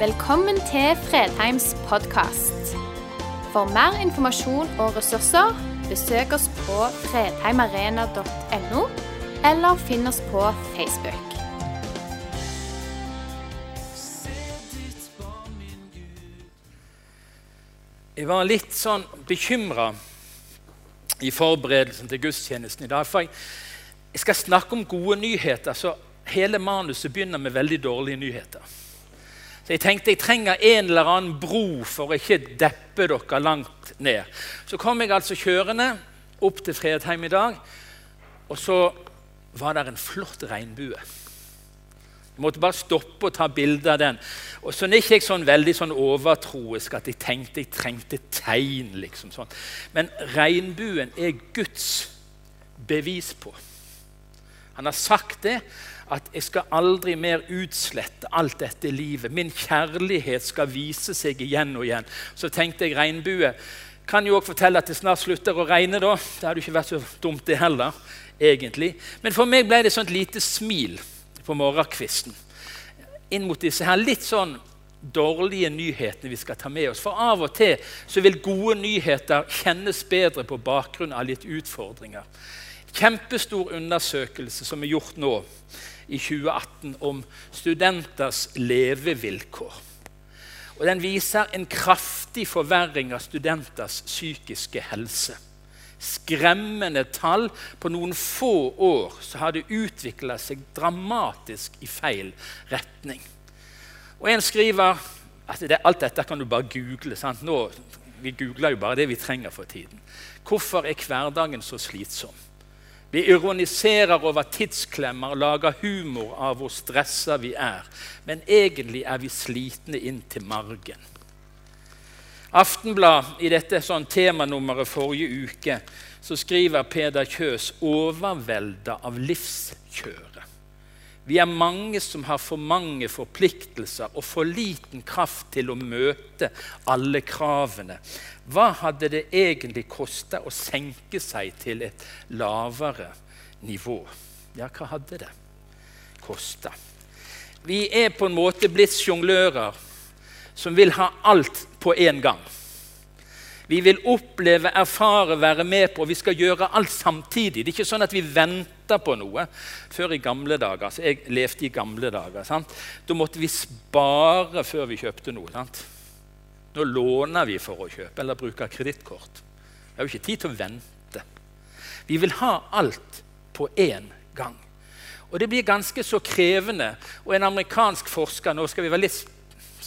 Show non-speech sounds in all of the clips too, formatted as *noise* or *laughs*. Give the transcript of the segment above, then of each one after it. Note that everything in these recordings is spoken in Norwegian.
Velkommen til Fredheims podkast. For mer informasjon og ressurser, besøk oss på fredheimarena.no, eller finn oss på Facebook. Jeg var litt sånn bekymra i forberedelsen til gudstjenesten i dag. For jeg, skal snakke om gode nyheter, så hele manuset begynner med veldig dårlige nyheter. Så jeg tenkte jeg trenger en eller annen bro for å ikke deppe dere langt ned. Så kom jeg altså kjørende opp til Fredheim i dag, og så var det en flott regnbue. Jeg måtte bare stoppe og ta bilde av den. Og så er ikke jeg sånn veldig sånn overtroisk at jeg tenkte jeg trengte tegn. liksom sånn. Men regnbuen er Guds bevis på. Han har sagt det, at jeg skal aldri mer utslette alt dette livet. Min kjærlighet skal vise seg igjen og igjen. Så tenkte jeg regnbue. Kan jo også fortelle at det snart slutter å regne. da. Det hadde jo ikke vært så dumt, det heller. egentlig. Men for meg ble det sånt lite smil på morgenkvisten inn mot disse her litt sånn dårlige nyhetene vi skal ta med oss. For av og til så vil gode nyheter kjennes bedre på bakgrunn av litt utfordringer. Kjempestor undersøkelse som er gjort nå i 2018 om studenters levevilkår. Og Den viser en kraftig forverring av studenters psykiske helse. Skremmende tall. På noen få år så har det utvikla seg dramatisk i feil retning. Og En skriver at det, alt dette kan du bare google. Sant? Nå, vi googler jo bare det vi trenger for tiden. Hvorfor er hverdagen så slitsom? Vi ironiserer over tidsklemmer og lager humor av hvor stressa vi er. Men egentlig er vi slitne inn til margen. Aftenblad i dette sånn temanummeret forrige uke så skriver Peder Kjøs 'overvelda av livskjøret'. Vi er mange som har for mange forpliktelser og for liten kraft til å møte alle kravene. Hva hadde det egentlig kosta å senke seg til et lavere nivå? Ja, hva hadde det kosta? Vi er på en måte blitt sjonglører som vil ha alt på en gang. Vi vil oppleve, erfare, være med på, vi skal gjøre alt samtidig. Det er ikke sånn at vi venter på noe. Før i gamle dager, altså Jeg levde i gamle dager. Sant? Da måtte vi spare før vi kjøpte noe. Sant? Nå låner vi for å kjøpe eller bruker kredittkort. Vi har jo ikke tid til å vente. Vi vil ha alt på én gang. Og det blir ganske så krevende. Og en amerikansk forsker nå skal vi være litt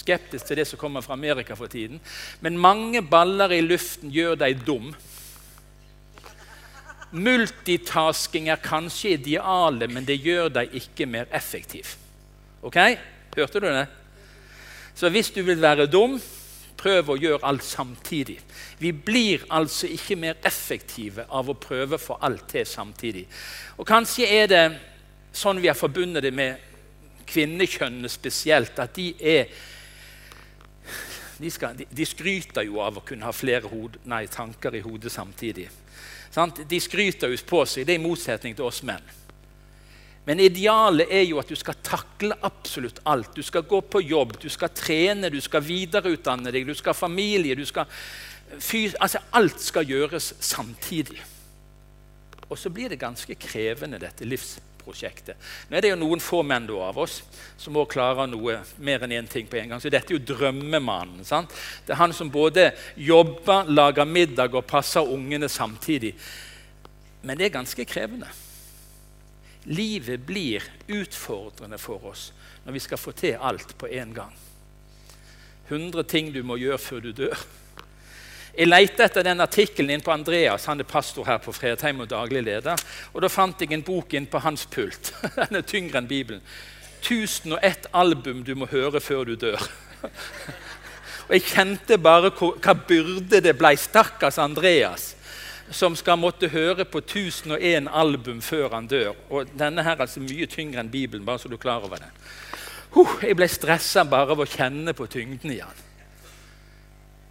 skeptisk til det som kommer fra Amerika for tiden. Men mange baller i luften gjør deg dum. Multitasking er kanskje idealet, men det gjør deg ikke mer effektiv. Ok? Hørte du det? Så hvis du vil være dum, prøv å gjøre alt samtidig. Vi blir altså ikke mer effektive av å prøve få alt til samtidig. Og Kanskje er det sånn vi har forbundet det med kvinnekjønnet spesielt, at de er de, skal, de, de, skryter jo av å kunne ha flere hod, nei, tanker i hodet samtidig. Sant? De skryter jo på seg, det er i motsetning til oss menn. Men idealet er jo at du skal takle absolutt alt. Du skal gå på jobb, du skal trene, du skal videreutdanne deg, du skal ha familie du skal, altså Alt skal gjøres samtidig. Og så blir det ganske krevende, dette livsprosjektet prosjektet. Nå er det jo noen få menn av oss som må klare noe mer enn én ting på en gang. Så dette er jo drømmemannen. Sant? Det er han som både jobber, lager middag og passer ungene samtidig. Men det er ganske krevende. Livet blir utfordrende for oss når vi skal få til alt på en gang. 100 ting du må gjøre før du dør. Jeg lette etter den artikkelen inn på Andreas, han er pastor her på Fredheim og daglig leder. Og Da fant jeg en bok inn på hans pult. *laughs* Den er tyngre enn Bibelen. 1001 album du må høre før du dør. *laughs* Og Jeg kjente bare hva byrde det ble. Stakkars Andreas, som skal måtte høre på 1001 album før han dør. Og Denne her er altså mye tyngre enn Bibelen, bare så du er klar over det. jeg ble stressa bare av å kjenne på tyngden i den.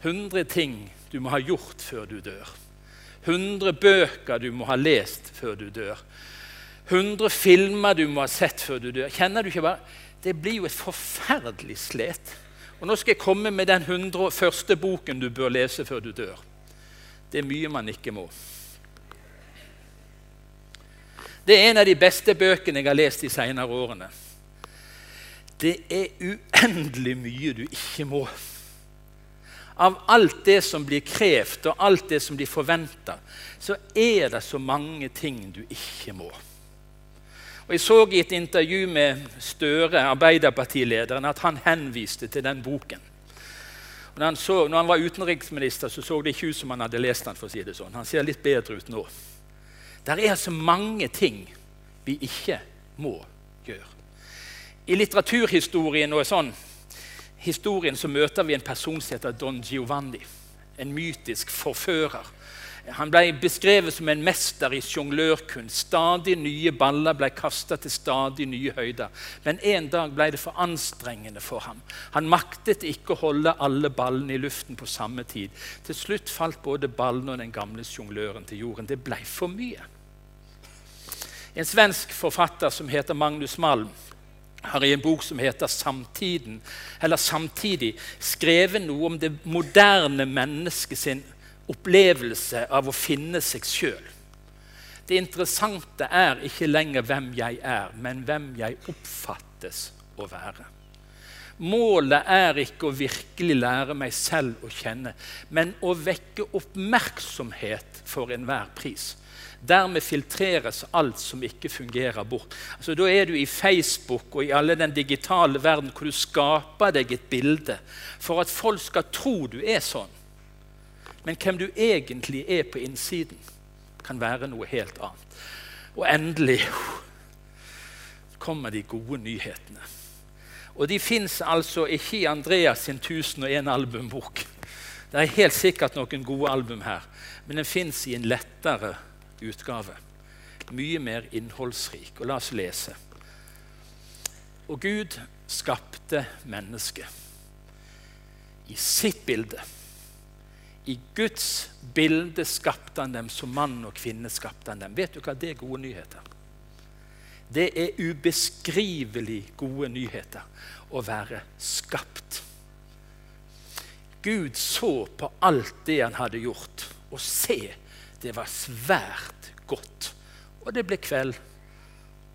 100 ting du må ha gjort før du dør. 100 bøker du må ha lest før du dør. 100 filmer du må ha sett før du dør. Kjenner du ikke bare Det blir jo et forferdelig slet Og Nå skal jeg komme med den 101. boken du bør lese før du dør. Det er mye man ikke må. Det er en av de beste bøkene jeg har lest de senere årene. Det er uendelig mye du ikke må. Av alt det som blir krevd, og alt det som blir forventa, så er det så mange ting du ikke må. Og Jeg så i et intervju med Støre, Arbeiderpartilederen, at han henviste til den boken. Når, han så, når han var utenriksminister, så så det ikke ut som han hadde lest den. for å si det sånn. Han ser litt bedre ut nå. Der er altså mange ting vi ikke må gjøre. I litteraturhistorien og sånn, historien så møter vi en person som heter Don Giovanni. En mytisk forfører han ble beskrevet som en mester i sjonglørkunst. Stadig nye baller ble kasta til stadig nye høyder. Men en dag ble det for anstrengende for ham. Han maktet ikke å holde alle ballene i luften på samme tid. Til slutt falt både ballene og den gamle sjongløren til jorden. Det ble for mye. En svensk forfatter som heter Magnus Malm, har i en bok som heter 'Samtiden', eller 'Samtidig', skrevet noe om det moderne mennesket sin opplevelse av å finne seg sjøl. Det interessante er ikke lenger hvem jeg er, men hvem jeg oppfattes å være. Målet er ikke å virkelig lære meg selv å kjenne, men å vekke oppmerksomhet for enhver pris. Dermed filtreres alt som ikke fungerer, bort. Altså, da er du i Facebook og i alle den digitale verden hvor du skaper deg et bilde for at folk skal tro du er sånn. Men hvem du egentlig er på innsiden, kan være noe helt annet. Og endelig *laughs* kommer de gode nyhetene. Og de fins altså ikke i Andreas sin 1001 albumbok. Det er helt sikkert noen gode album her, men den fins i en lettere utgave. Mye mer innholdsrik. Og la oss lese. Og Gud skapte mennesket i sitt bilde. I Guds bilde skapte han dem som mann og kvinne. skapte han dem. Vet du hva det er gode nyheter? Det er ubeskrivelig gode nyheter å være skapt. Gud så på alt det han hadde gjort, og se, det var svært godt. Og det ble kveld,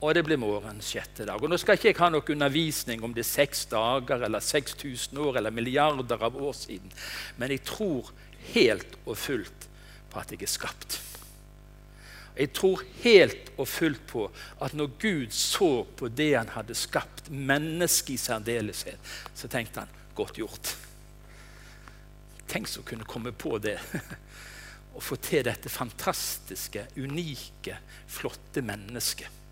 og det ble morgen sjette dag. Og Nå skal ikke jeg ha noen undervisning om det er seks dager eller 6000 år eller milliarder av år siden, men jeg tror helt og fullt på at jeg er skapt. Jeg tror helt og fullt på at når Gud så på det han hadde skapt, mennesket i særdeleshet, så tenkte han 'godt gjort'. Tenk så kunne komme på det. *laughs* Å få til dette fantastiske, unike, flotte mennesket.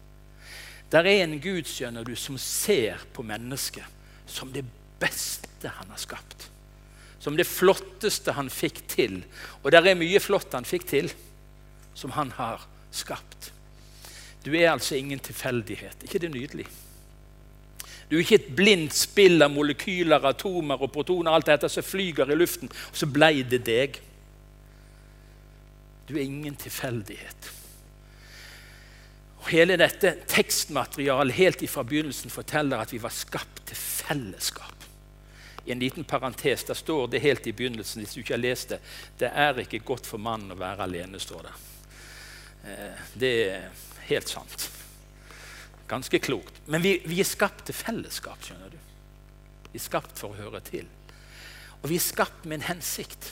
Der er en Gud skjønner du, som ser på mennesket som det beste han har skapt som det flotteste han fikk til. Og det er mye flott han fikk til, som han har skapt. Du er altså ingen tilfeldighet. ikke det nydelig? Du er ikke et blindt spill av molekyler, atomer og protoner alt dette som flyger i luften, og så blei det deg. Du er ingen tilfeldighet. Og Hele dette tekstmaterialet helt fra begynnelsen forteller at vi var skapt til fellesskap i en liten parentes, der står det helt i begynnelsen, hvis du ikke har lest det Det er ikke godt for mannen å være alene, står det. Eh, det er helt sant. Ganske klokt. Men vi, vi er skapt til fellesskap, skjønner du. Vi er skapt for å høre til. Og vi er skapt med en hensikt.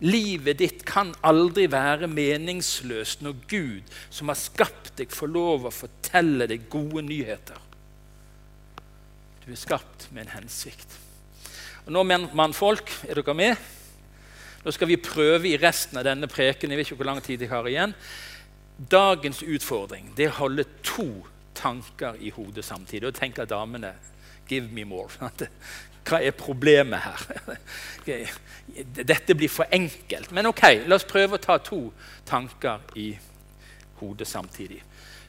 Livet ditt kan aldri være meningsløst når Gud, som har skapt deg, får lov å fortelle deg gode nyheter. Du er skapt med en hensikt. Og nå, mannfolk, er dere med? Nå skal vi prøve i resten av denne preken. Jeg vet ikke hvor lang tid jeg har igjen. Dagens utfordring det er å holde to tanker i hodet samtidig. Og tenker damene Give me more. *laughs* Hva er problemet her? *laughs* Dette blir for enkelt. Men ok, la oss prøve å ta to tanker i hodet samtidig.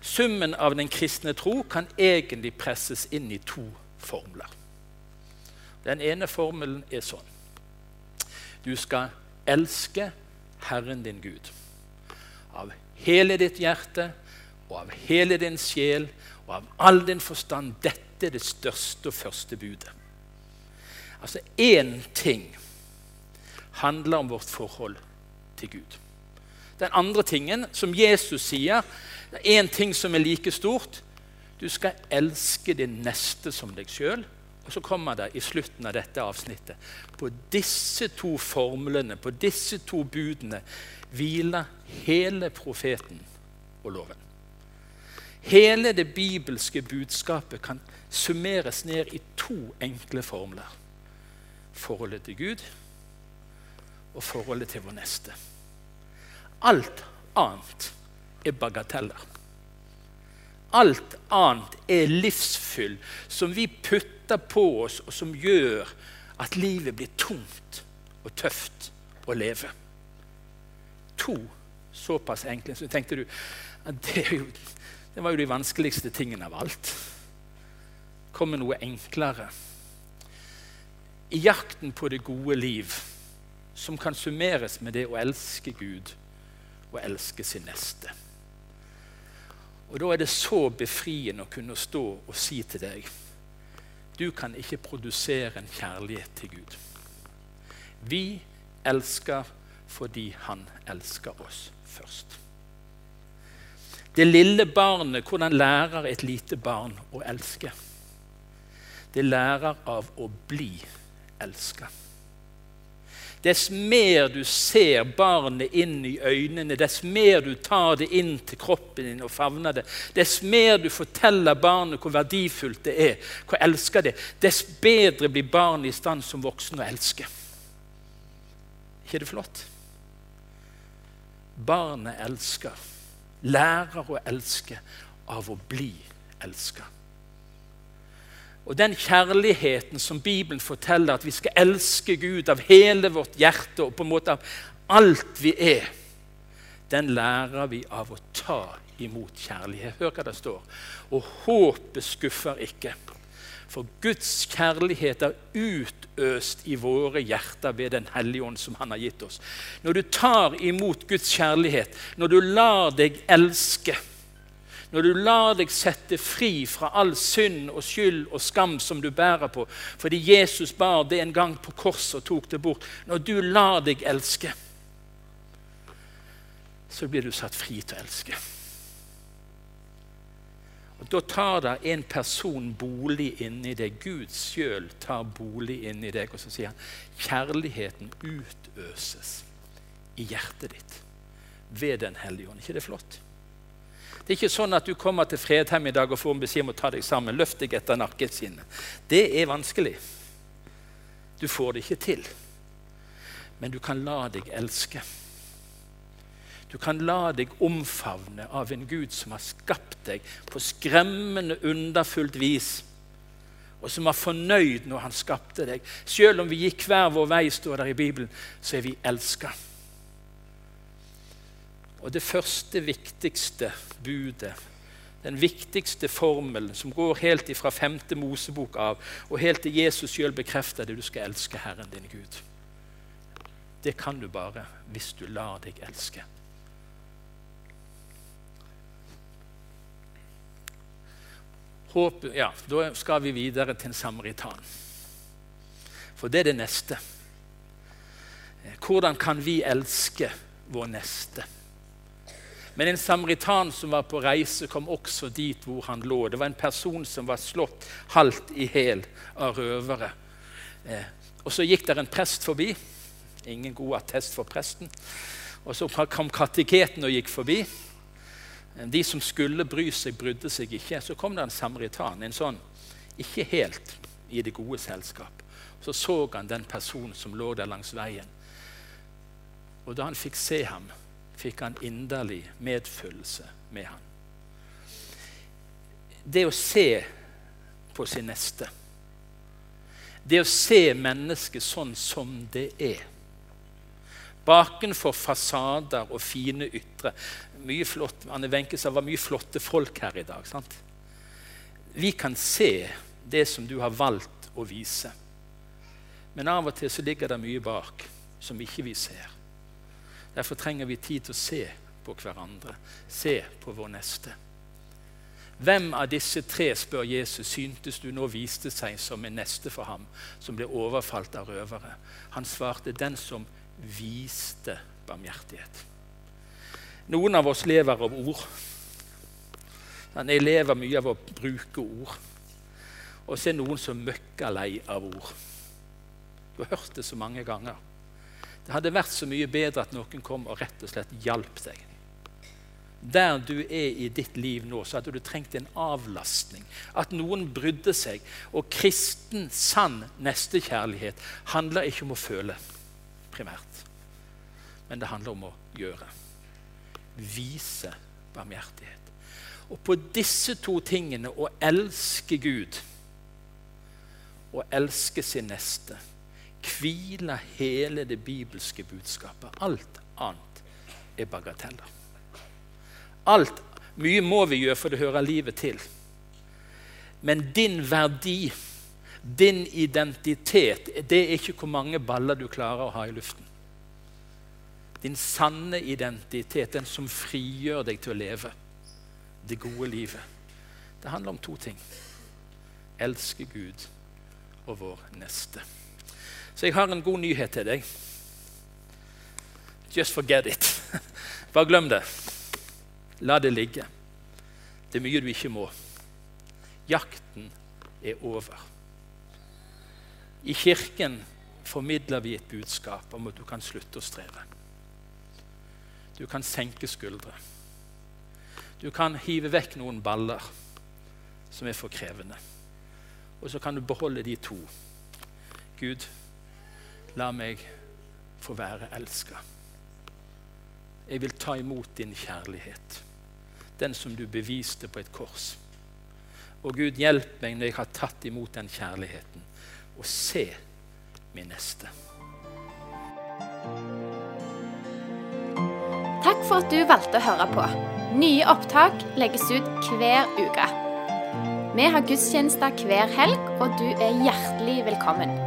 Summen av den kristne tro kan egentlig presses inn i to formler. Den ene formelen er sånn. Du skal elske Herren din Gud av hele ditt hjerte og av hele din sjel og av all din forstand. Dette er det største og første budet. Altså én ting handler om vårt forhold til Gud. Den andre tingen, som Jesus sier, det er én ting som er like stort. Du skal elske din neste som deg sjøl. Og så kommer det i slutten av dette avsnittet På disse to formlene, på disse to budene, hviler hele profeten og loven. Hele det bibelske budskapet kan summeres ned i to enkle formler. Forholdet til Gud og forholdet til vår neste. Alt annet er bagateller. Alt annet er livsfyll som vi putter på oss, og som gjør at livet blir tungt og tøft å leve. To såpass enkle. Så tenkte du at det, jo, det var jo de vanskeligste tingene av alt. Kom med noe enklere. I jakten på det gode liv, som kan summeres med det å elske Gud og elske sin neste. Og Da er det så befriende å kunne stå og si til deg du kan ikke produsere en kjærlighet til Gud. Vi elsker fordi Han elsker oss først. Det lille barnet, hvordan lærer et lite barn å elske? Det lærer av å bli elsket. Dess mer du ser barnet inn i øynene, dess mer du tar det inn til kroppen din og favner det, dess mer du forteller barnet hvor verdifullt det er, hvor elsker det, dess bedre blir barnet i stand som voksen å elske. ikke det flott? Barnet elsker, lærer å elske av å bli elsket. Og den kjærligheten som Bibelen forteller, at vi skal elske Gud av hele vårt hjerte og på en måte av alt vi er, den lærer vi av å ta imot kjærlighet. Hør hva det står. Og håpet skuffer ikke. For Guds kjærlighet er utøst i våre hjerter ved Den hellige ånd som Han har gitt oss. Når du tar imot Guds kjærlighet, når du lar deg elske, når du lar deg sette fri fra all synd og skyld og skam som du bærer på, fordi Jesus bar det en gang på korset og tok det bort Når du lar deg elske, så blir du satt fri til å elske. Og Da tar det en person bolig inni deg. Gud sjøl tar bolig inni deg. Og så sier han kjærligheten utøses i hjertet ditt ved Den hellige ånd. ikke det flott? Det er ikke sånn at du kommer til Fredheim i dag og får en beskjed om å ta deg sammen. Løft deg etter nakkeskinnet. Det er vanskelig. Du får det ikke til. Men du kan la deg elske. Du kan la deg omfavne av en Gud som har skapt deg på skremmende underfullt vis, og som var fornøyd når han skapte deg. Selv om vi gikk hver vår vei, står der i Bibelen, så er vi elska. Og det første, viktigste budet, den viktigste formelen som går helt ifra femte Mosebok av og helt til Jesus sjøl bekrefter det, du skal elske Herren din Gud. Det kan du bare hvis du lar deg elske. Håp, ja, Da skal vi videre til en samaritan. For det er det neste. Hvordan kan vi elske vår neste? Men en samaritan som var på reise, kom også dit hvor han lå. Det var en person som var slått halvt i hæl av røvere. Eh, og Så gikk der en prest forbi. Ingen god attest for presten. Og Så kom kateketen og gikk forbi. Eh, de som skulle bry seg, brydde seg ikke. Så kom det en samaritan, en sånn ikke helt i det gode selskap. Så så han den personen som lå der langs veien. Og da han fikk se ham, fikk han inderlig medfølelse med han. Det å se på sin neste, det å se mennesket sånn som det er Bakenfor fasader og fine ytre mye flott, Anne Wenche sa det var mye flotte folk her i dag. sant? Vi kan se det som du har valgt å vise. Men av og til så ligger det mye bak som ikke vi ser. Derfor trenger vi tid til å se på hverandre, se på vår neste. Hvem av disse tre, spør Jesus, syntes du nå viste seg som en neste for ham, som ble overfalt av røvere? Han svarte, den som viste barmhjertighet. Noen av oss lever av ord. Jeg lever mye av å bruke ord. Og så er noen som møkker lei av ord. Du har hørt det så mange ganger. Det hadde vært så mye bedre at noen kom og rett og slett hjalp deg. Der du er i ditt liv nå, så hadde du trengt en avlastning. At noen brydde seg. Og kristen, sann nestekjærlighet handler ikke om å føle primært. Men det handler om å gjøre. Vise barmhjertighet. Og på disse to tingene, å elske Gud og elske sin neste, hviler hele det bibelske budskapet. Alt annet er bagateller. Alt, Mye må vi gjøre, for det hører livet til. Men din verdi, din identitet, det er ikke hvor mange baller du klarer å ha i luften. Din sanne identitet, den som frigjør deg til å leve det gode livet. Det handler om to ting. Elske Gud og vår neste. Så jeg har en god nyhet til deg. Just forget it. *laughs* Bare glem det. La det ligge. Det er mye du ikke må. Jakten er over. I Kirken formidler vi et budskap om at du kan slutte å streve. Du kan senke skuldre. Du kan hive vekk noen baller som er for krevende. Og så kan du beholde de to. Gud, la meg få være elska. Jeg vil ta imot din kjærlighet, den som du beviste på et kors. Og Gud, hjelp meg når jeg har tatt imot den kjærligheten, og se min neste. Takk for at du valgte å høre på. Nye opptak legges ut hver uke. Vi har gudstjenester hver helg, og du er hjertelig velkommen.